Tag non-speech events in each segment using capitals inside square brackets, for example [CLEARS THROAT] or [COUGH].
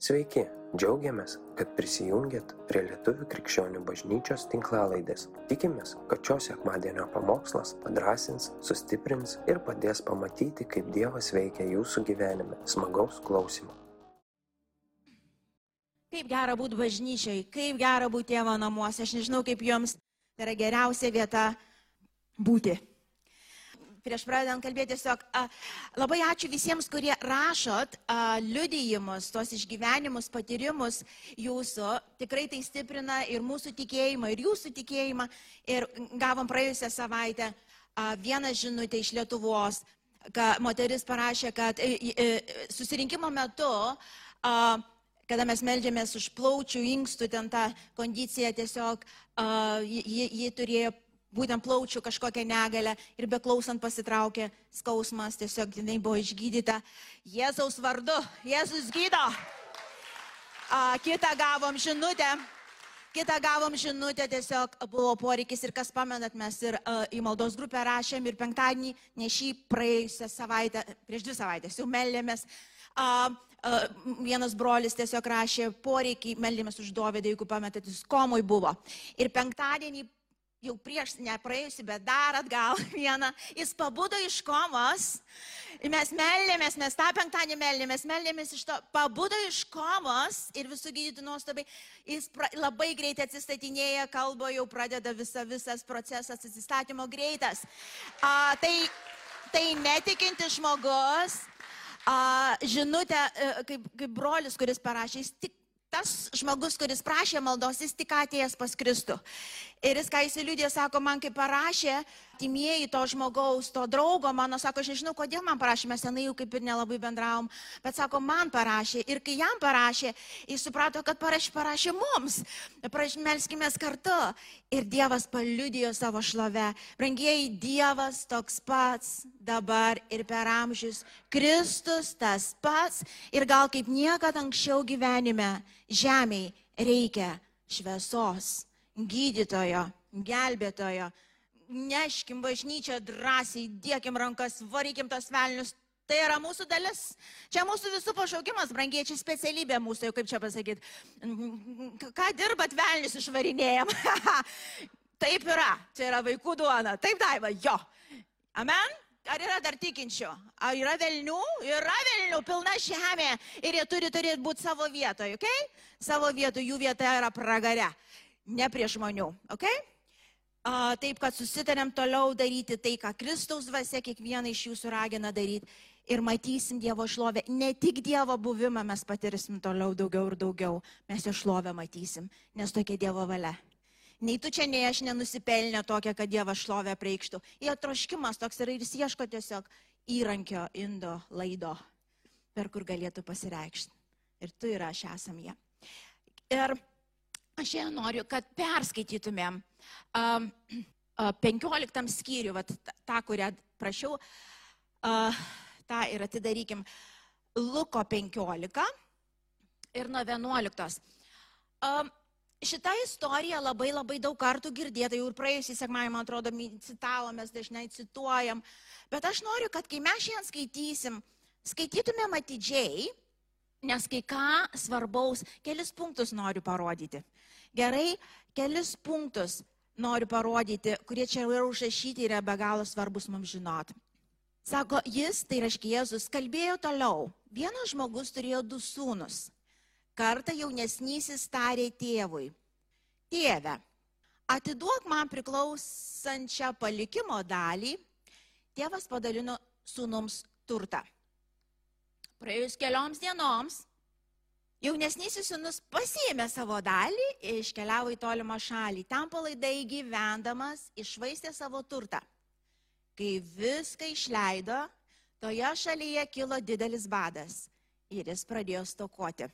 Sveiki, džiaugiamės, kad prisijungiat prie Lietuvių krikščionių bažnyčios tinklalaidės. Tikimės, kad šios sekmadienio pamokslas padrasins, sustiprins ir padės pamatyti, kaip Dievas veikia jūsų gyvenime. Smagaus klausimų. Kaip gera būti bažnyčiai, kaip gera būti tėvo namuose. Aš nežinau, kaip jums tai yra geriausia vieta būti prieš pradedant kalbėti tiesiog a, labai ačiū visiems, kurie rašot a, liudijimus, tos išgyvenimus, patyrimus jūsų. Tikrai tai stiprina ir mūsų tikėjimą, ir jūsų tikėjimą. Ir gavom praėjusią savaitę a, vieną žinutę iš Lietuvos, kad moteris parašė, kad e, e, susirinkimo metu a, kada mes melžiamės už plaučių, inkstų, ten tą kondiciją tiesiog, uh, ji, ji turėjo būtent plaučių kažkokią negalę ir beklausant pasitraukė skausmas, tiesiog jinai buvo išgydyta Jėzaus vardu. Jėzus gydo. A, kitą gavom žinutę. Kitą gavom žinutę, tiesiog buvo poreikis ir kas pamenat, mes ir uh, į maldos grupę rašėm ir penktadienį, ne šį praėjusią savaitę, prieš dvi savaitės jau meldėmės. Uh, uh, vienas brolis tiesiog rašė poreikį, meldėmės už Dovydą, jeigu pametat, jis komui buvo. Ir penktadienį jau prieš, nepraėjusi, bet dar atgal [LAUGHS] vieną, jis pabudo iš komos, mes meldėmės, mes tą penktadienį meldėmės, meldėmės iš to, pabudo iš komos ir visų gydytų nuostabai, jis pra, labai greitai atsistatinėja, kalba jau pradeda visa, visas procesas atsistatymo greitas. A, tai, tai netikinti žmogus, a, žinutė, e, kaip, kaip brolis, kuris parašė, jis tik tas žmogus, kuris prašė maldos, jis tik atėjęs pas Kristų. Ir jis, ką jis liūdė, sako, man kaip parašė, timieji to žmogaus, to draugo, mano, sako, aš nežinau, kodėl man parašė, mes senai jau kaip ir nelabai bendravom, bet sako, man parašė. Ir kai jam parašė, jis suprato, kad parašė, parašė mums. Melskime kartu. Ir Dievas paliudijo savo šlovę. Brangieji, Dievas toks pats dabar ir per amžius. Kristus tas pats. Ir gal kaip niekada anksčiau gyvenime žemiai reikia šviesos, gydytojo, gelbėtojo. Neškim bažnyčią drąsiai, dėkim rankas, varykim tos velnius. Tai yra mūsų dalis. Čia mūsų visų pašaukimas, brangiečiai, specialybė mūsų, jau kaip čia pasakyti. Ką dirbat velnius išvarinėjom? [LAUGHS] Taip yra. Čia yra vaikų duona. Taip, daiva, jo. Amen. Ar yra dar tikinčių? Ar yra velnių? Yra velnių, pilna žemė. Ir jie turi turėti būti savo vietoje, ok? Savo vietoje, jų vieta yra pragare, ne prie žmonių, ok? Taip, kad susitarėm toliau daryti tai, ką Kristaus dvasia kiekvieną iš jūsų ragina daryti. Ir matysim Dievo šlovę. Ne tik Dievo buvimą mes patirsim toliau daugiau ir daugiau, mes jo šlovę matysim, nes tokia Dievo valia. Nei tu čia, nei aš nenusipelnė tokia, kad Dievas šlovę preikštų. Jo troškimas toks yra ir jis ieško tiesiog įrankio, indo, laido, per kur galėtų pasireikšti. Ir tu ir aš esam jie. Ir aš šiandien noriu, kad perskaitytumėm um, uh, 15 skyrių, vat, tą, kurią prašiau, uh, tą ir atidarykim. Luko 15 ir nuo 11. Um, šita istorija labai labai daug kartų girdėta, jau ir praėjusį sekmąjį, man atrodo, citavom, mes dažnai cituojam, bet aš noriu, kad kai mes šiandien skaitysim, skaitytumėm atidžiai, nes kai ką svarbaus, kelis punktus noriu parodyti. Gerai, kelis punktus noriu parodyti, kurie čia yra užrašyti ir yra be galo svarbus mums žinoti. Sako, jis, tai reiškia Jėzus, kalbėjo toliau. Vienas žmogus turėjo du sūnus. Kartą jaunesnysis tarė tėvui, tėve, atiduok man priklausančią palikimo dalį, tėvas padalino sūnums turtą. Praėjus kelioms dienoms, jaunesnysis sūnus pasiėmė savo dalį ir iškeliavo į tolimą šalį. Ten palaidai gyvendamas išvaistė savo turtą. Kai viską išleido, toje šalyje kilo didelis badas ir jis pradėjo stokoti.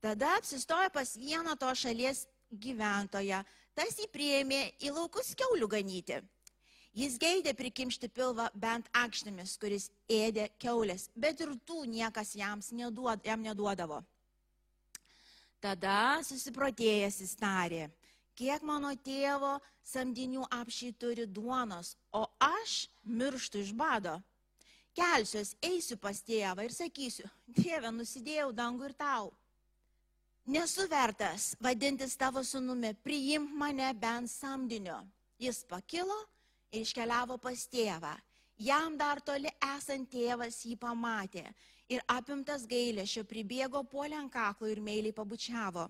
Tada apsistojo pas vieną to šalies gyventoją, tas jį prieėmė į laukus keulių ganyti. Jis geidė prikimšti pilvą bent akštimis, kuris ėdė keulės, bet ir tų niekas neduod, jam neduodavo. Tada susiprotėjęs jis tarė, kiek mano tėvo samdinių apšiai turi duonos, o aš mirštu iš bado. kelsiuos, eisiu pas tėvą ir sakysiu, Dieve, nusidėjau dangų ir tau. Nesu vertas vadintis tavo sunumi, priimk mane bent samdinio. Jis pakilo iškeliavo pas tėvą. Jam dar toli esant tėvas jį pamatė ir apimtas gailėšio pribėgo puolę ant kaklo ir meiliai pabučiavo.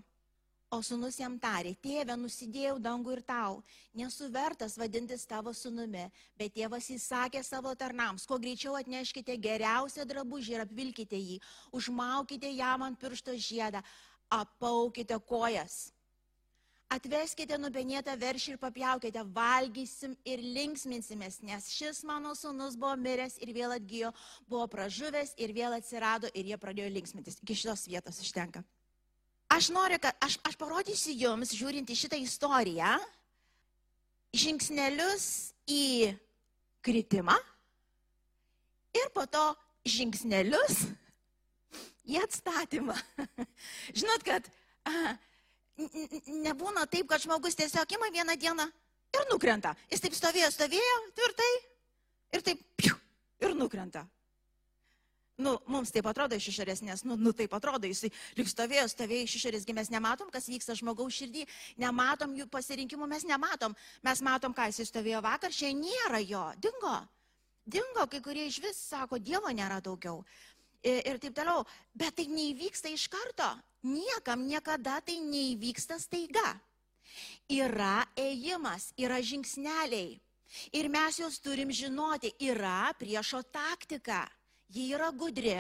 O sunus jam tarė, tėve, nusidėjau dangų ir tau, nesu vertas vadintis tavo sunumi, bet tėvas įsakė savo tarnams, kuo greičiau atneškite geriausią drabužį ir apvilkite jį, užmaukite jam ant piršto žiedą, apaukite kojas. Atveskite nupenėtą veršį ir papjaukite, valgysim ir linksminsimės, nes šis mano sunus buvo miręs ir vėl atgyjo, buvo pražuvęs ir vėl atsirado ir jie pradėjo linksmintis. Iki šitos vietos užtenka. Aš noriu, kad aš, aš parodysiu jums, žiūrint į šitą istoriją, žingsnelius į kritimą ir po to žingsnelius į atstatymą. [LAUGHS] Žinot, kad a, nebūna taip, kad žmogus tiesiog ima vieną dieną ir nukrenta. Jis taip stovėjo, stovėjo tvirtai ir taip piu, ir nukrenta. Nu, mums taip atrodo iš išorės, nes, nu, nu taip atrodo, jis lyg stovėjo, stovėjo iš išorės, mes nematom, kas vyksta žmogaus širdį, nematom jų pasirinkimų, mes nematom. Mes matom, ką jis stovėjo vakar, šiandien nėra jo, dingo. Dingo, kai kurie iš vis sako, Dievo nėra daugiau ir taip toliau. Bet tai neįvyksta iš karto. Niekam niekada tai neįvyksta staiga. Yra ėjimas, yra žingsneliai. Ir mes juos turim žinoti. Yra priešo taktika. Ji yra gudri.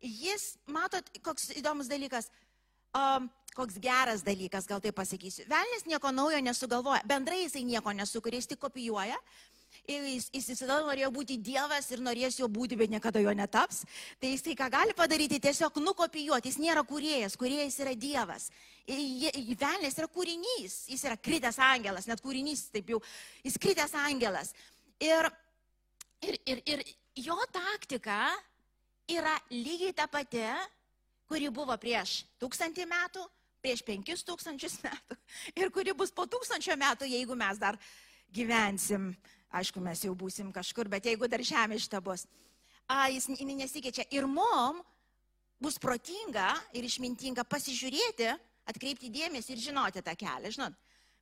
Jis, matot, koks įdomus dalykas. Um, koks geras dalykas, gal tai pasakysiu. Velnis nieko naujo nesugalvoja. Bendrai jisai nieko nesukuria, jis tik kopijuoja jis, jis visada norėjo būti Dievas ir norės jo būti, bet niekada jo netaps. Tai jis tai ką gali padaryti, tiesiog nukopijuoti. Jis nėra kuriejas, kuriejas yra Dievas. Velnės yra kūrinys, jis yra kritęs angelas, net kūrinys taip jau, jis kritęs angelas. Ir, ir, ir, ir jo taktika yra lygiai ta pati, kuri buvo prieš tūkstantį metų, prieš penkis tūkstančius metų ir kuri bus po tūkstančio metų, jeigu mes dar gyvensim Aišku, mes jau būsim kažkur, bet jeigu dar žemė šita bus, a, jis nesikeičia. Ir mum bus protinga ir išmintinga pasižiūrėti, atkreipti dėmesį ir žinoti tą kelią. Žinot,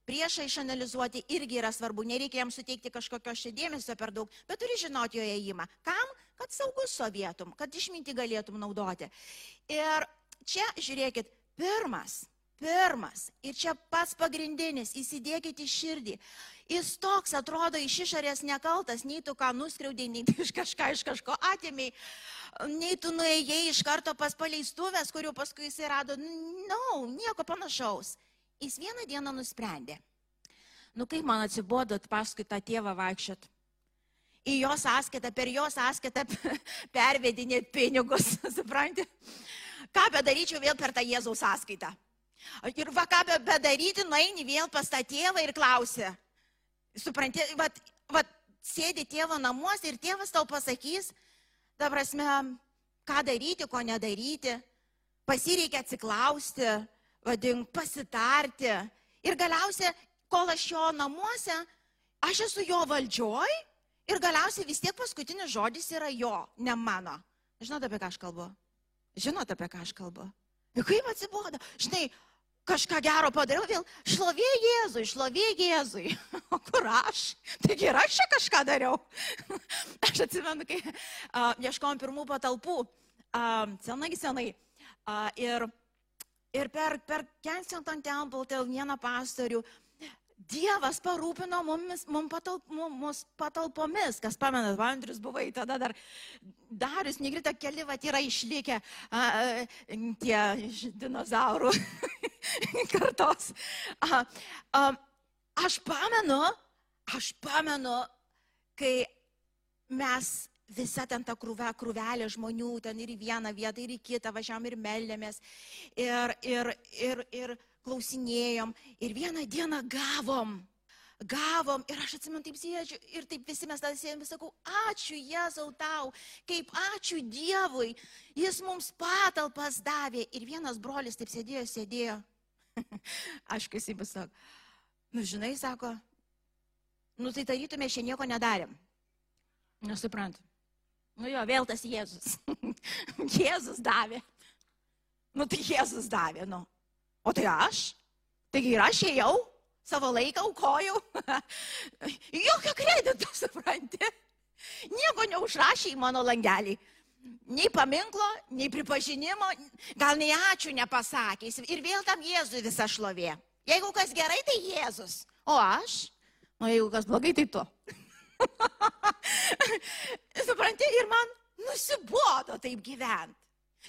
priešą išanalizuoti irgi yra svarbu, nereikia jam suteikti kažkokio šio dėmesio per daug, bet turi žinoti jo įėjimą. Kam? Kad saugus sovietum, kad išminti galėtum naudoti. Ir čia, žiūrėkit, pirmas, pirmas ir čia pats pagrindinis, įsidėkite širdį. Jis toks atrodo iš išorės nekaltas, nei tu ką nuskriaudėjai, nei tu iš kažką iš kažko atėmiai, nei tu nuėjai iš karto pas paleistuvės, kurių paskui jis rado. No, nieko panašaus. Jis vieną dieną nusprendė. Nu kaip man atsibodot paskui tą tėvą vaikščiot? Į jo sąskaitą, per jo sąskaitą [LAUGHS] pervedinėti pinigus, [LAUGHS] supranti? Ką bedaryčiau vėl per tą Jėzaus sąskaitą? Ir va ką bedaryti, nueini vėl pas tą tėvą ir klausi, supranti, vat, vat, sėdi tėvo namuose ir tėvas tau pasakys, ta prasme, ką daryti, ko nedaryti, pasireikia atsiklausti, vadink, pasitarti. Ir galiausiai, kol aš jo namuose, aš esu jo valdžioj ir galiausiai vis tiek paskutinis žodis yra jo, ne mano. Žinote, apie ką aš kalbu? Žinote, apie ką aš kalbu? Ir kaip atsibodo? Žinai, kažką gero padariau, vėl šlovė Jėzui, šlovė Jėzui. [LAUGHS] O kur aš? Taigi ir aš čia kažką dariau. [LAUGHS] Aš atsimenu, kai uh, ieškojom pirmų patalpų, uh, senai, senai. Uh, ir, ir per, per Kensington Temple, tai vieną pastorių, Dievas parūpino mumis, mum patalp, mus patalpomis, kas pamenat, Vandrius buvai tada dar, Darius Nigrita keli vat yra išlikę a, a, tie iš dinozaurų [LAUGHS] kartos. A, a, aš pamenu, aš pamenu, kai mes visa ten ta krūva, krūvelė žmonių, ten ir į vieną vietą, ir į kitą važiavam ir meldėmės. Ir, ir, ir, ir klausinėjom. Ir vieną dieną gavom. Gavom ir aš atsimenu taip sėdžiu ir taip visi mes tada sėdėm ir sakau, ačiū Jėzau tau, kaip ačiū Dievui, jis mums patalpas davė. Ir vienas brolis taip sėdėjo, sėdėjo. [LAUGHS] Aišku, jisai pasako, nu žinai, sako, nu tai tarytume šiandien nieko nedarėm. Nesuprantu. Nu jo, vėl tas Jėzus. [LAUGHS] Jėzus davė. Nu tai Jėzus davė, nu. O tai aš? Taigi ir aš ėjau, savo laiką aukojau. [LAUGHS] Jokio kredito, [LAUGHS] supranti. Nieko neužrašė į mano langelį. Nei paminklo, nei pripažinimo, gal nei ačiū nepasakys. Ir vėl tam Jėzui visa šlovė. Jeigu kas gerai, tai Jėzus. O aš? O jeigu kas blogai, tai tu. [LAUGHS] Supranti, ir man nusibodo taip gyventi.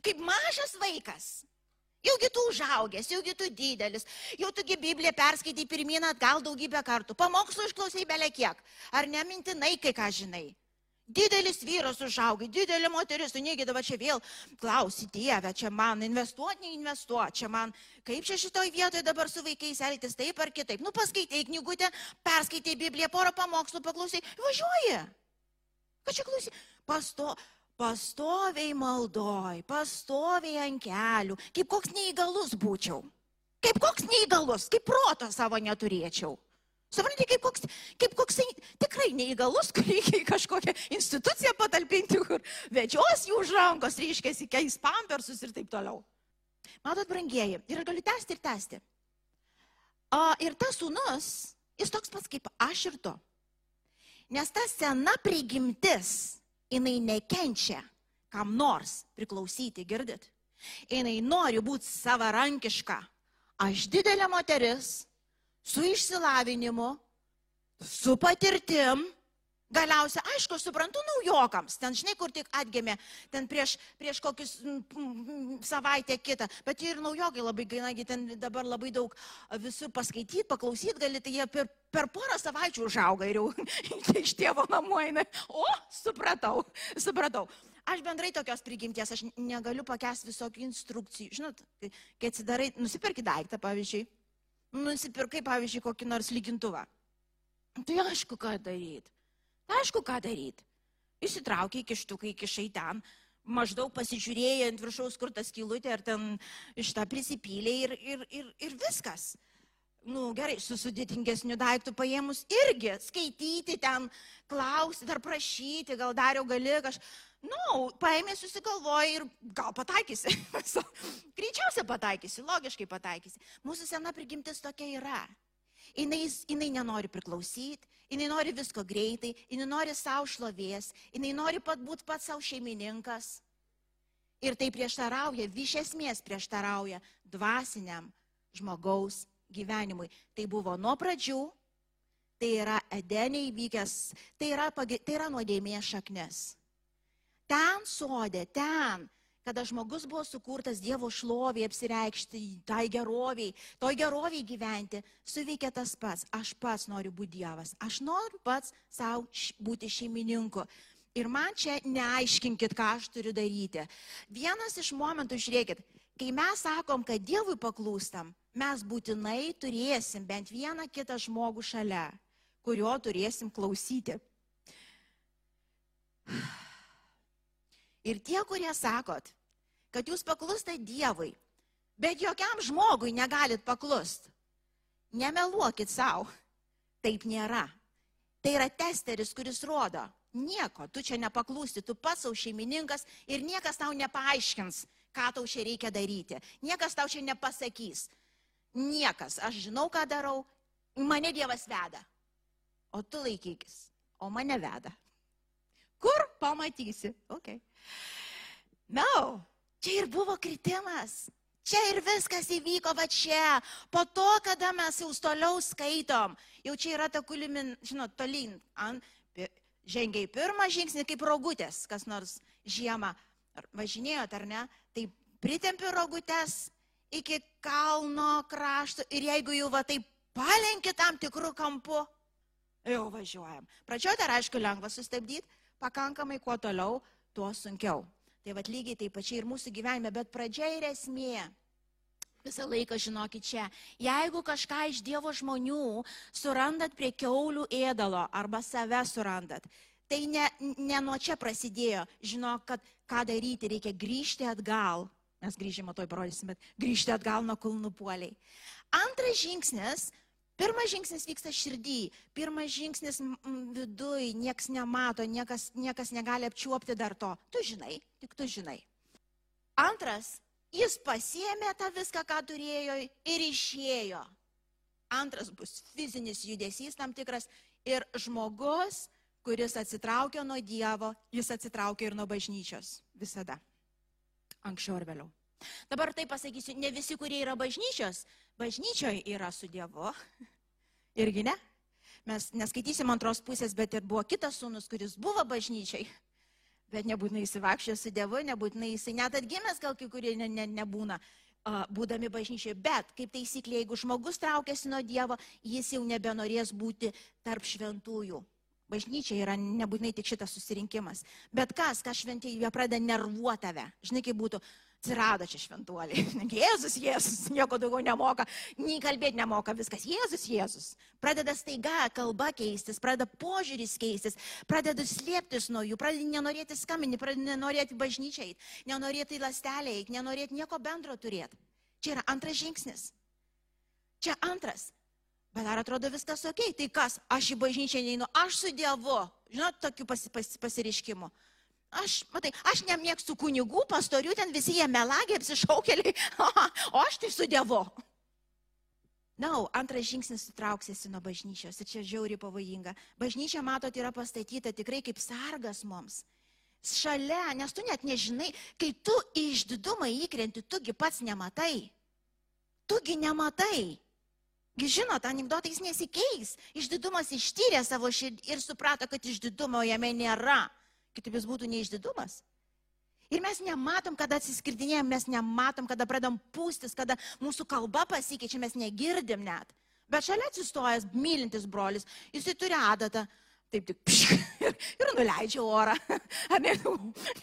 Kaip mažas vaikas. Jaugi tu užaugęs, jaugi tu didelis, jau tugi Bibliją perskaitai pirmin atgal daugybę kartų, pamokslų išklausai belė kiek, ar nemintinai kai ką žinai. Didelis vyras užaugai, didelė moteris, tu negi dabar čia vėl klausi Dievę, čia man investuoti, neinvestuoti, čia man kaip čia šitoj vietoje dabar su vaikais elgtis taip ar kitaip. Nu, paskaitai knygutę, perskaitai Bibliją, porą pamokslų paklausai, važiuoji. Ką čia klausai? Pasto, pastoviai maldoj, pastoviai ant kelių, kaip koks neįgalus būčiau. Kaip koks neįgalus, kaip proto savo neturėčiau. Suprantate, kaip koks, kaip koks tikrai neįgalus, [LAUGHS] kur reikia į kažkokią instituciją patalpinti, kur vedžios jų už rankos, reiškia, keis pampersus ir taip toliau. Matot, brangieji, ir galiu tęsti ir tęsti. O, ir tas sūnus, jis toks pats kaip aš ir tu. Nes ta sena prigimtis, jinai nekenčia kam nors priklausyti, girdit? Jinai nori būti savarankiška. Aš didelė moteris, su išsilavinimu, su patirtim. Galiausiai, aišku, aš suprantu naujokams, ten žinai, kur tik atgėmė, ten prieš, prieš kokius savaitę kitą, bet ir naujokai labai gainagi, ten dabar labai daug visų paskaityti, paklausyti gali, tai jie per, per porą savaičių užauga ir jau [LAUGHS] iš tėvo namų eina. O, supratau, supratau. Aš bendrai tokios prigimties, aš negaliu pakęsti visokių instrukcijų. Žinot, kai atsidarai, nusipirki daiktą, pavyzdžiui, nusipirkai, pavyzdžiui, kokį nors lygintuvą. Tai aišku, ką daryti. Tai aišku, ką daryti. Įsitraukiai kištukai, kišai ten, maždaug pasižiūrėjai ant viršaus, kur tas kilutė, ar ten iš tą prisipylė ir, ir, ir, ir viskas. Nu, gerai, su sudėtingesniu daiktu paėmus irgi skaityti ten, klausyti ar prašyti, gal dariau gali kažką Nu, paėmė, susigalvoja ir gal pataikysi. [LAUGHS] Greičiausiai pataikysi, logiškai pataikysi. Mūsų sena prigimtis tokia yra. Jis nenori priklausyti, jinai nori visko greitai, jinai nori savo šlovės, jinai nori pat būti pats savo šeimininkas. Ir tai prieštarauja, iš esmės prieštarauja dvasiniam žmogaus gyvenimui. Tai buvo nuo pradžių, tai yra edeniai įvykęs, tai yra, tai yra nuodėmės šaknis. Ten sodė, ten, kada žmogus buvo sukurtas Dievo šloviai apsireikšti, tai geroviai, toj geroviai gyventi, suveikia tas pats. Aš pats noriu būti Dievas, aš noriu pats savo būti šeimininku. Ir man čia neaiškinkit, ką aš turiu daryti. Vienas iš momentų, žiūrėkit, kai mes sakom, kad Dievui paklūstam, mes būtinai turėsim bent vieną kitą žmogų šalia, kurio turėsim klausyti. [SIGHS] Ir tie, kurie sakot, kad jūs paklūstate Dievui, bet jokiam žmogui negalit paklust, nemeluokit savo. Taip nėra. Tai yra testeris, kuris rodo, nieko, tu čia nepaklūsti, tu pats savo šeimininkas ir niekas tau nepaaiškins, ką tau čia reikia daryti. Niekas tau čia nepasakys. Niekas, aš žinau, ką darau, mane Dievas veda. O tu laikykis, o mane veda. Kur pamatysi? Okay. No, čia ir buvo kritimas. Čia ir viskas įvyko va čia. Po to, kada mes jau toliau skaitom, jau čia yra ta kulimin, žinot, tolyn. Ant, žengiai pirmą žingsnį kaip rogutės, kas nors žiemą važinėjot ar ne, tai pritempi rogutės iki kalno krašto ir jeigu jau va taip palenki tam tikrų kampų, jau važiuojam. Pradžioje dar aišku lengva sustabdyti, pakankamai kuo toliau, tuo sunkiau. Tai vad lygiai taip pačiai ir mūsų gyvenime, bet pradžia ir esmė. Visą laiką žinokit čia, jeigu kažką iš Dievo žmonių surandat prie keulių ėdalo arba save surandat, tai ne, ne nuo čia prasidėjo. Žinok, kad ką daryti, reikia grįžti atgal. Mes grįžimo toj parodysim, bet grįžti atgal nuo kulnų puoliai. Antras žingsnis Pirmas žingsnis vyksta širdį, pirmas žingsnis viduj, niekas nemato, niekas, niekas negali apčiuopti dar to. Tu žinai, tik tu žinai. Antras, jis pasiemė tą viską, ką turėjo ir išėjo. Antras bus fizinis judesys tam tikras ir žmogus, kuris atsitraukia nuo Dievo, jis atsitraukia ir nuo bažnyčios. Visada. Anksčiau ar vėliau. Dabar tai pasakysiu, ne visi, kurie yra bažnyčios, bažnyčioje yra su Dievu. [LAUGHS] Irgi ne. Mes neskaitysim antros pusės, bet ir buvo kitas sūnus, kuris buvo bažnyčiai. Bet nebūtinai įsivakščia su Dievu, nebūtinai jisai net atgimęs, gal kai kurie ne, ne, nebūna būdami bažnyčiai. Bet, kaip taisyklė, jeigu žmogus traukiasi nuo Dievo, jis jau nebenorės būti tarp šventųjų. Bažnyčia yra nebūtinai tik šitas susirinkimas. Bet kas, šventieji, jie pradeda nervuoti tave. Žinai, kaip būtų, Atsirado čia šventuoliai. [LAUGHS] Jėzus, Jėzus, nieko daugiau nemoka, nei kalbėti nemoka, viskas. Jėzus, Jėzus. Pradeda staiga kalba keistis, pradeda požiūris keistis, pradeda slėptis nuo jų, pradeda nenorėti skambinti, pradeda nenorėti bažnyčiai, nenorėti lastelė, nenorėti nieko bendro turėti. Čia yra antras žingsnis. Čia antras. Bet ar atrodo viskas ok? Tai kas, aš į bažnyčią neinu, aš su Dievu. Žinot, tokių pas, pas, pasiriškimų. Aš, matai, aš nemėgstu kunigų, pastorių, ten visi jie melagiai, apsišaukėliai, [LAUGHS] o aš tai su Dievu. Na, no, antras žingsnis sutrauksiesi nuo bažnyčios ir čia žiauri pavojinga. Bažnyčia, matot, yra pastatyta tikrai kaip sargas mums. Šalia, nes tu net nežinai, kai tu išdidumą įkrenti, tugi pats nematai. Tugi nematai. Žinot, anegdotai jis nesikeis. Išdidumas ištyrė savo širdį ir suprato, kad išdidumo jame nėra. Kitaip jis būtų neišdidumas. Ir mes nematom, kada atsiskirdinėjom, mes nematom, kada pradam pūstis, kada mūsų kalba pasikeičia, mes negirdim net. Bet šalia atsistojęs mylintis brolis, jisai turi adatą, taip tik pšk, ir, [LAUGHS] ir nuleidžia orą. [LAUGHS] Ar ne,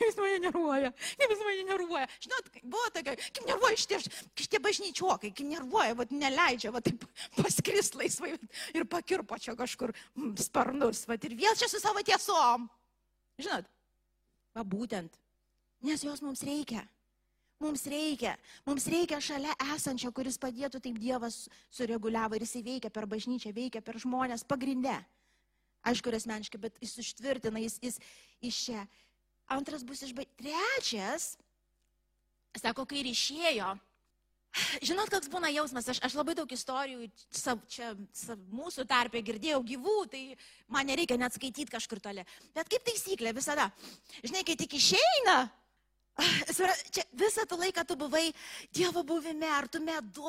jis mane nervuoja, jis mane nervuoja. Žinot, buvo tokia, kaip nervuoja šitie, šitie bažnyčiokai, kaip nervuoja, vat neleidžia, vat taip [LAUGHS] paskris laisvai ir pakirpo čia kažkur sparnus, vat ir vėl čia su savo tiesom. Žinot, va būtent, nes jos mums reikia. Mums reikia, mums reikia šalia esančio, kuris padėtų, taip Dievas sureguliavo ir jis veikia per bažnyčią, veikia per žmonės pagrindė. Aišku, ir asmeniškai, bet jis užtvirtina, jis, jis iš čia. Antras bus išbaigtas. Trečias, sako, kai ir išėjo, Žinot, koks būna jausmas, aš, aš labai daug istorijų sav, čia sav, mūsų tarpė girdėjau gyvų, tai man nereikia net skaityti kažkur toli. Bet kaip taisyklė visada, žinai, kai tik išeina, [SIGHS] čia visą tą laiką tu buvai Dievo buvime, ar tu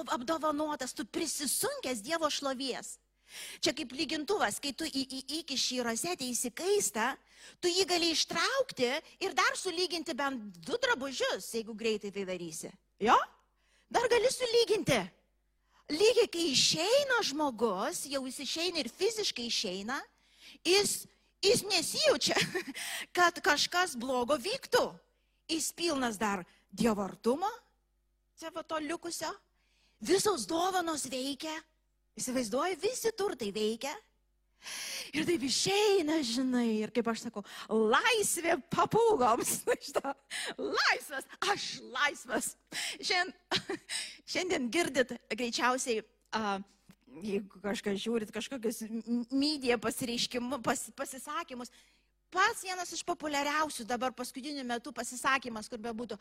apdovanotas, tu prisisunkęs Dievo šlovies. Čia kaip lygintuvas, kai tu į, į, įkiši į rosetę įsikaistą, tu jį gali ištraukti ir dar sulyginti bent du drabužius, jeigu greitai tai darysi. Jo? Dar gali sulyginti. Lygiai kai išeina žmogus, jau jis išeina ir fiziškai išeina, jis, jis nesijaučia, [LAUGHS] kad kažkas blogo vyktų. Jis pilnas dar dievartumo, savo to likusio, visos dovanos veikia, įsivaizduoju, visi turtai veikia, Ir taip išeina, žinai, ir kaip aš sakau, laisvė papūgoms. [LAUGHS] Laisvas, aš laisvas. Šiandien, [LAUGHS] šiandien girdit greičiausiai, uh, jeigu kažkas žiūrit, kažkokius pasireiškimus, pas, pasisakymus. Pats vienas iš populiariausių dabar paskutiniu metu pasisakymas, kur bebūtų,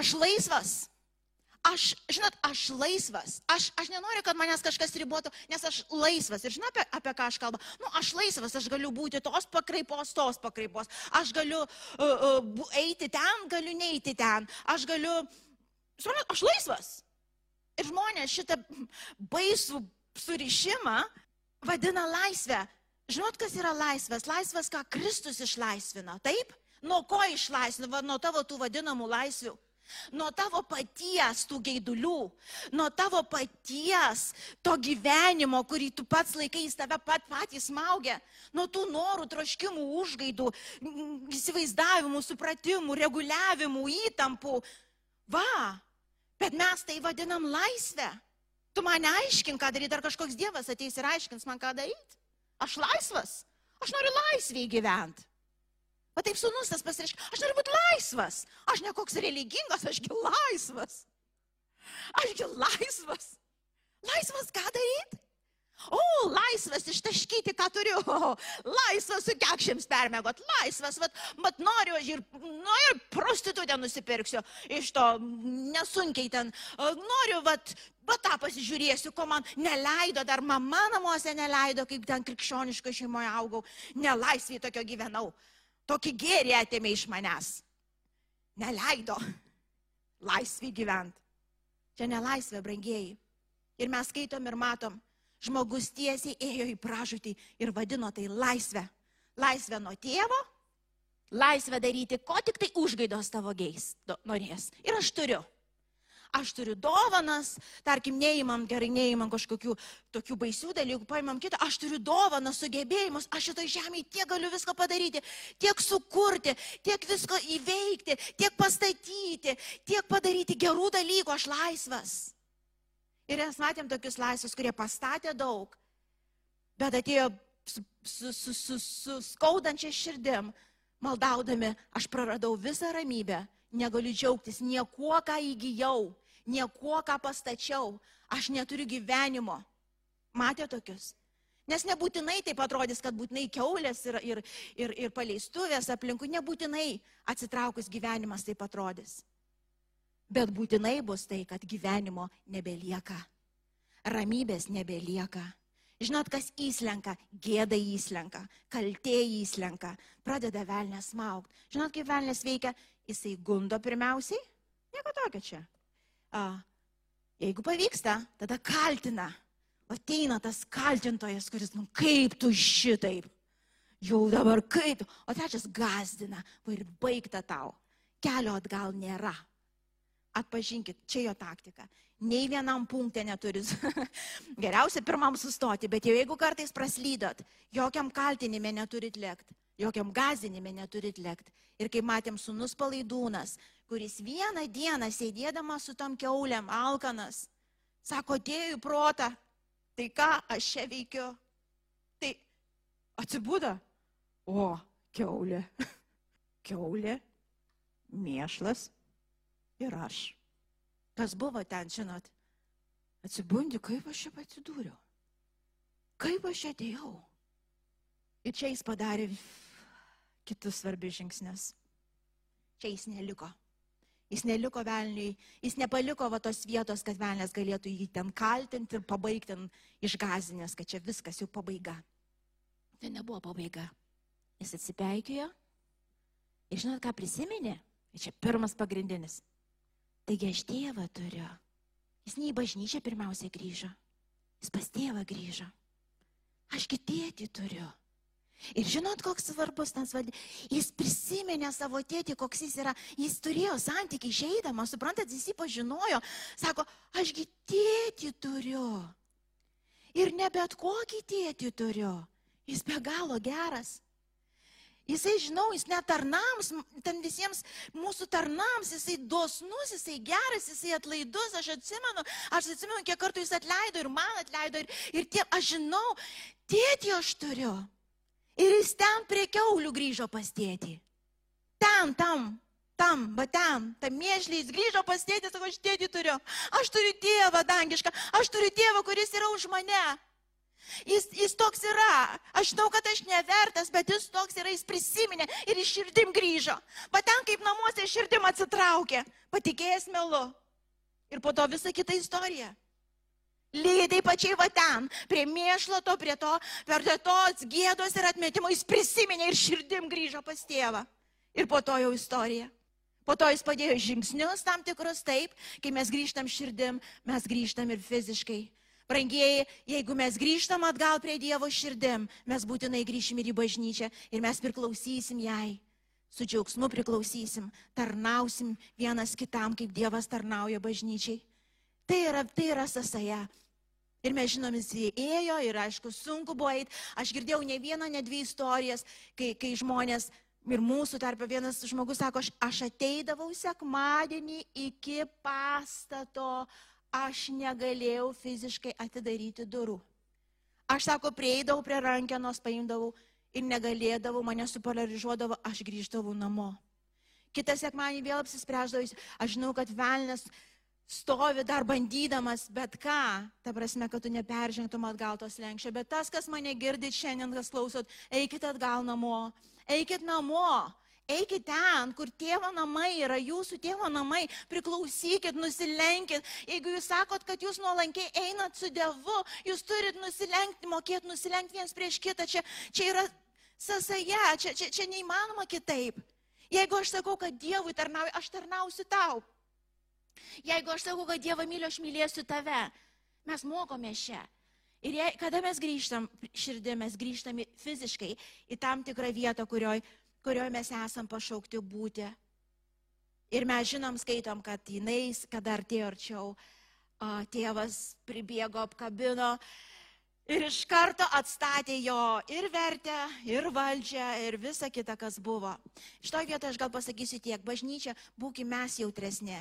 aš laisvas. Aš, žinot, aš laisvas. Aš, aš nenoriu, kad manęs kažkas ribotų, nes aš laisvas. Ir žinot, apie, apie ką aš kalbu? Nu, aš laisvas, aš galiu būti tos pakraipos, tos pakraipos. Aš galiu uh, uh, eiti ten, galiu neiti ten. Aš galiu, žinot, aš laisvas. Ir žmonės šitą baisų surišimą vadina laisvę. Žinot, kas yra laisvas? Laisvas, ką Kristus išlaisvino. Taip? Nuo ko išlaisvino? Nuo tavo tų vadinamų laisvių nuo tavo paties tų gaidulių, nuo tavo paties to gyvenimo, kurį tu pats laikai, jis tave pat patys smaugia, nuo tų norų, troškimų, užgaidų, įsivaizdavimų, supratimų, reguliavimų, įtampų. Va, bet mes tai vadinam laisvę. Tu man aiškink, ką daryti, ar kažkoks dievas ateis ir aiškins man, ką daryti. Aš laisvas, aš noriu laisviai gyventi. O taip sunus tas pasireiškia, aš noriu būti laisvas. Aš ne koks religingas, ašgi laisvas. Ašgi laisvas. Laisvas ką daryti? O, laisvas ištaškyti, ką turiu. O, [LAUGHS] laisvas su kekšiams permėgot. Laisvas, vat, mat noriu ir, nu, ir prostitutę nusipirksiu. Iš to nesunkiai ten. Noriu, vat, va tą pasižiūrėsiu, ko man neleido, dar mama namuose neleido, kaip ten krikščioniško šeimoje augau. Nelaisvį tokio gyvenau. Tokį gėrį atėmė iš manęs. Neleido [LAUGHS] laisvį gyventi. Čia nelaisvė, brangiai. Ir mes skaitom ir matom, žmogus tiesiai ėjo į pražūtį ir vadino tai laisvę. Laisvę nuo tėvo, laisvę daryti, ko tik tai užgaidos tavo geis norės. Ir aš turiu. Aš turiu dovanas, tarkim, neįmam gerai, neįmam kažkokių tokių baisių dalykų, paimam kitą, aš turiu dovanas, sugebėjimus, aš šitoj žemėje tiek galiu viską padaryti, tiek sukurti, tiek visko įveikti, tiek pastatyti, tiek padaryti gerų dalykų, aš laisvas. Ir mes matėm tokius laisvus, kurie pastatė daug, bet atėjo su, su, su, su, su skaudančia širdim, maldaudami, aš praradau visą ramybę, negaliu džiaugtis niekuo, ką įgyjau, niekuo, ką pastačiau, aš neturiu gyvenimo. Matė tokius. Nes nebūtinai taip atrodys, kad būtinai keulės ir, ir, ir, ir paleistuvės aplinkui, nebūtinai atsitraukus gyvenimas taip atrodys. Bet būtinai bus tai, kad gyvenimo nebelieka. Ramybės nebelieka. Žinot, kas įslenka, gėda įslenka, kaltė įslenka, pradeda velnės maukti. Žinot, kaip velnės veikia, jisai gundo pirmiausiai, nieko tokio čia. A, jeigu pavyksta, tada kaltina. Ateina tas kaltintojas, kuris, nu kaip tu šitaip, jau dabar kaip, o trečias gazdina, va ir baigta tau. Kelio atgal nėra. Atpažinkit, čia jo taktika. Nei vienam punktė neturi. [LAUGHS] Geriausia pirmam sustoti, bet jau jeigu kartais praslydot, jokiam kaltinime neturit lėkti, jokiam gazinime neturit lėkti. Ir kaip matėm, sunus palaidūnas, kuris vieną dieną sėdėdamas su tam keuliam, alkanas, sako, dėjau į protą, tai ką aš čia veikiu? Tai atsibūda. O, keulė. [LAUGHS] keulė, mėšlas ir aš. Kas buvo ten, žinot? Atsibundi, kaip aš čia atsidūriau. Kaip aš atėjau. Ir čia jis padarė kitus svarbius žingsnius. Čia jis neliko. Jis neliko velniui, jis nepaliko va tos vietos, kad velnės galėtų jį ten kaltinti ir pabaigti išgazinės, kad čia viskas jau pabaiga. Tai nebuvo pabaiga. Jis atsipeikėjo ir žinot, ką prisiminė? Ir čia pirmas pagrindinis. Taigi aš tėvą turiu. Jis ne į bažnyčią pirmiausia grįžo. Jis pas tėvą grįžo. Aš kitėti turiu. Ir žinot, koks svarbus tas vadin. Jis prisiminė savo tėtį, koks jis yra. Jis turėjo santykiai išeidamas, suprantat, jis jį pažinojo. Sako, ašgi tėtį turiu. Ir ne bet kokį tėtį turiu. Jis be galo geras. Jisai, žinau, jis netarnams, ten visiems mūsų tarnams, jisai dosnus, jisai geras, jisai atlaidus, aš atsimenu, aš atsimenu, kiek kartų jis atleido ir man atleido ir, ir tie, aš žinau, tėtį aš turiu. Ir jis ten prie keulių grįžo pas tėtį. Ten, tam, tam, va ten, tam mėžliai, jis grįžo pas tėtį, sako, aš tėtį turiu. Aš turiu tėvą dangišką, aš turiu tėvą, kuris yra už mane. Jis, jis toks yra. Aš žinau, kad aš nevertas, bet jis toks yra, jis prisiminė ir iš širdim grįžo. Va ten kaip namuose širdim atsitraukė, patikėjęs melu. Ir po to visa kita istorija. Lygiai pačiai va ten, prie mėšlo to, prie to, per tos gėdos ir atmetimo jis prisiminė ir širdim grįžo pas tėvą. Ir po to jau istorija. Po to jis padėjo žingsnius tam tikrus taip, kai mes grįžtam širdim, mes grįžtam ir fiziškai. Brangieji, jeigu mes grįžtam atgal prie Dievo širdim, mes būtinai grįšim ir į bažnyčią ir mes priklausysim jai. Su džiaugsmu priklausysim, tarnausim vienas kitam, kaip Dievas tarnauja bažnyčiai. Tai yra, tai yra sąsaja. Ir mes žinom, jis ėjo ir aišku, sunku buvo eiti. Aš girdėjau ne vieną, ne dvi istorijas, kai, kai žmonės ir mūsų tarp vienas žmogus sako, aš, aš ateidavau sekmadienį iki pastato aš negalėjau fiziškai atidaryti durų. Aš sako, prieidavau prie rankenos, paimdavau ir negalėdavau, mane supolarizuodavo, aš grįždavau namo. Kitą sekmanį vėl apsispręsdavau, aš žinau, kad velnas stovi dar bandydamas bet ką, ta prasme, kad tu neperžengtum atgal tos lenkščio, bet tas, kas mane girdit šiandien, kas klausot, eikit atgal namo, eikit namo, eikit ten, kur tėvo namai yra, jūsų tėvo namai, priklausykit, nusilenkit. Jeigu jūs sakot, kad jūs nuolankiai einat su Dievu, jūs turit nusilenkti, mokėti nusilenkti viens prieš kitą, čia, čia yra sąsaja, čia, čia, čia neįmanoma kitaip. Jeigu aš sakau, kad Dievui tarnauju, aš tarnausiu tau. Jeigu aš sakau, kad Dievą myliu, aš mylėsiu tave. Mes mokomės čia. Ir jei, kada mes grįžtam širdį, mes grįžtam fiziškai į tam tikrą vietą, kurioje kurioj mes esam pašaukti būti. Ir mes žinom, skaitom, kad jinai, kada artėjo arčiau, tėvas pribėgo, apkabino, Ir iš karto atstatė jo ir vertę, ir valdžią, ir visą kitą, kas buvo. Šitoje vietoje aš gal pasakysiu tiek, bažnyčia, būkime mes jautresnė.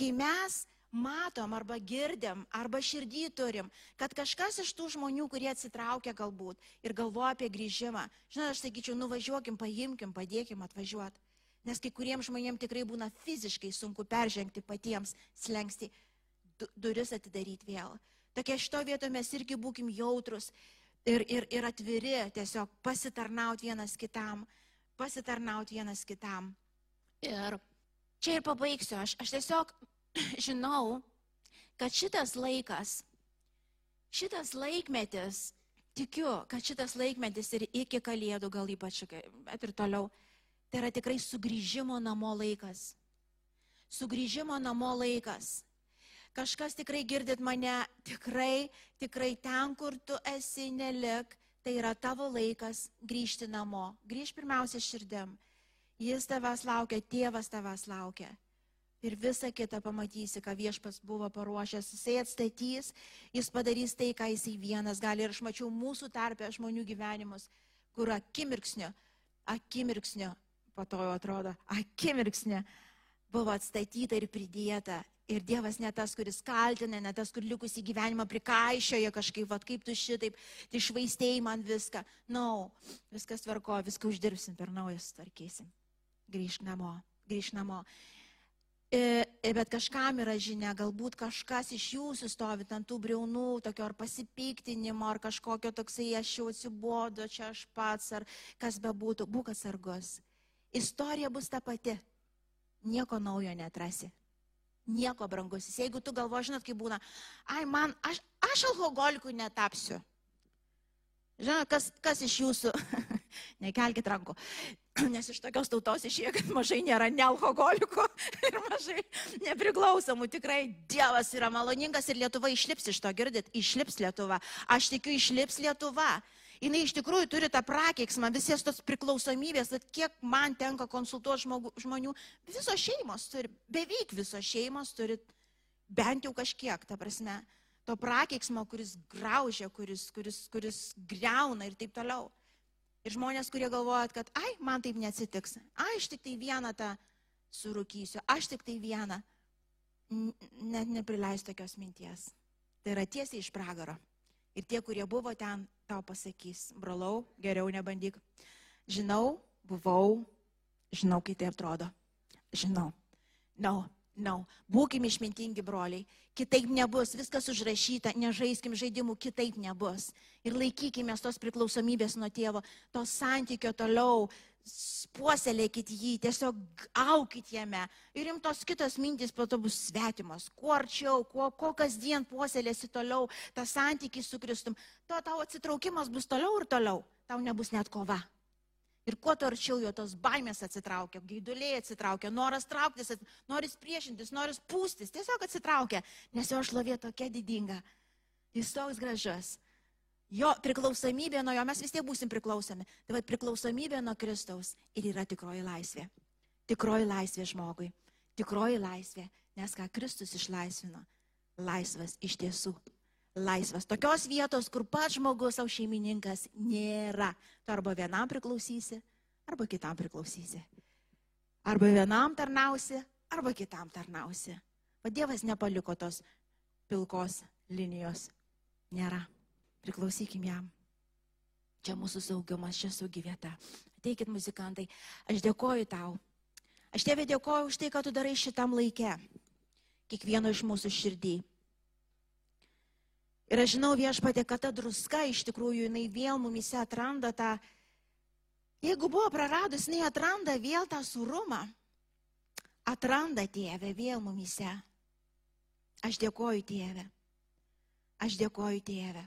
Kai mes matom arba girdim, arba širdį turim, kad kažkas iš tų žmonių, kurie atsitraukia galbūt ir galvoja apie grįžimą, žinot, aš sakyčiau, nuvažiuokim, paimkim, padėkim atvažiuoti. Nes kai kuriems žmonėms tikrai būna fiziškai sunku peržengti patiems slengsti duris atidaryti vėl. Tokia šito vietoje mes irgi būkim jautrus ir, ir, ir atviri tiesiog pasitarnauti vienas kitam, pasitarnauti vienas kitam. Ir čia ir pabaigsiu, aš, aš tiesiog [CLEARS THROAT] žinau, kad šitas laikas, šitas laikmetis, tikiu, kad šitas laikmetis ir iki kalėdų gal ypač, bet ir toliau, tai yra tikrai sugrįžimo namo laikas. Sugrįžimo namo laikas kažkas tikrai girdit mane, tikrai, tikrai ten, kur tu esi, nelik, tai yra tavo laikas grįžti namo. Grįž pirmiausia širdim. Jis tavęs laukia, tėvas tavęs laukia. Ir visą kitą pamatysi, ką viešpas buvo paruošęs. Jisai atstatys, jis padarys tai, ką jisai vienas gali. Ir aš mačiau mūsų tarpę žmonių gyvenimus, kur po to jau atrodo, akimirksnio buvo atstatyta ir pridėta Ir Dievas ne tas, kuris kaltina, ne tas, kur likusį gyvenimą prikaišioja kažkaip, va kaip tu šitaip, tai švaistėjai man viską. Na, no, viskas tvarko, viską uždirbsim per naujas, tvarkysim. Grįžk namo, grįžk namo. Ir, bet kažkam yra žinia, galbūt kažkas iš jūsų stovi ant tų briaunų, tokio ar pasipiktinimo, ar kažkokio toksai aš jau atsibodo, čia aš pats, ar kas bebūtų, būk atsargus. Istorija bus ta pati. Nieko naujo netrasi nieko brangusis. Jeigu tu galvo, žinot, kaip būna, ai man, aš, aš alkoholikų netapsiu. Žinot, kas, kas iš jūsų, [LAUGHS] nekelkite rankų, [CLEARS THROAT] nes iš tokios tautos išėjo, kad mažai nėra nealkoholikų [LAUGHS] ir mažai nepriklausomų. Tikrai Dievas yra maloningas ir Lietuva išlips iš to, girdit, išlips Lietuva. Aš tikiu, išlips Lietuva jinai iš tikrųjų turi tą prakeiksmą, visies tos priklausomybės, kad kiek man tenka konsultuoti žmonių, visos šeimos turi, beveik visos šeimos turi bent jau kažkiek, ta prasme, to prakeiksmo, kuris graužia, kuris, kuris, kuris greuna ir taip toliau. Ir žmonės, kurie galvoja, kad, ai, man taip neatsitiks, ai, aš tik tai vieną tą surūkysiu, aš tik tai vieną, net neprileis tokios minties. Tai yra tiesiai iš pragaro. Ir tie, kurie buvo ten, tau pasakys, brolau, geriau nebandyk. Žinau, buvau, žinau, kaip tai atrodo. Žinau. No, no. Būkim išmintingi broliai. Kitaip nebus, viskas užrašyta, nežaiskim žaidimų, kitaip nebus. Ir laikykime tos priklausomybės nuo tėvo, to santykio toliau, puoselėkit jį, tiesiog aukit jame. Ir jums tos kitos mintys po to bus svetimos. Kuo arčiau, kuo, kuo kasdien puoselėsi toliau, tą santykį su Kristum, to tavo atsitraukimas bus toliau ir toliau. Tau nebus net kova. Ir kuo tu arčiau jo tos baimės atsitraukia, gaiduliai atsitraukia, noras trauktis, noris priešintis, noris pūstis, tiesiog atsitraukia, nes jo šlovė tokia didinga. Jis toks gražus jo priklausomybė nuo jo, mes vis tiek būsim priklausomi. Tai vad priklausomybė nuo Kristaus ir yra tikroji laisvė. Tikroji laisvė žmogui. Tikroji laisvė, nes ką Kristus išlaisvino. Laisvas iš tiesų. Laisvas. Tokios vietos, kur pats žmogus, savo šeimininkas nėra. Tu arba vienam priklausysi, arba kitam priklausysi. Arba vienam tarnausi, arba kitam tarnausi. O Dievas nepaliko tos pilkos linijos. Nėra. Priklausykim jam. Čia mūsų saugumas, čia saugi vieta. Ateikit muzikantai, aš dėkoju tau. Aš tėvė dėkoju už tai, ką tu darai šitam laikė. kiekvieno iš mūsų širdį. Ir aš žinau viešpatė, kad ta druska iš tikrųjų jinai vėl mumise atranda tą, jeigu buvo praradus, jinai atranda vėl tą surumą. Atranda tėvę vėl mumise. Aš dėkoju tėvę. Aš dėkoju tėvę.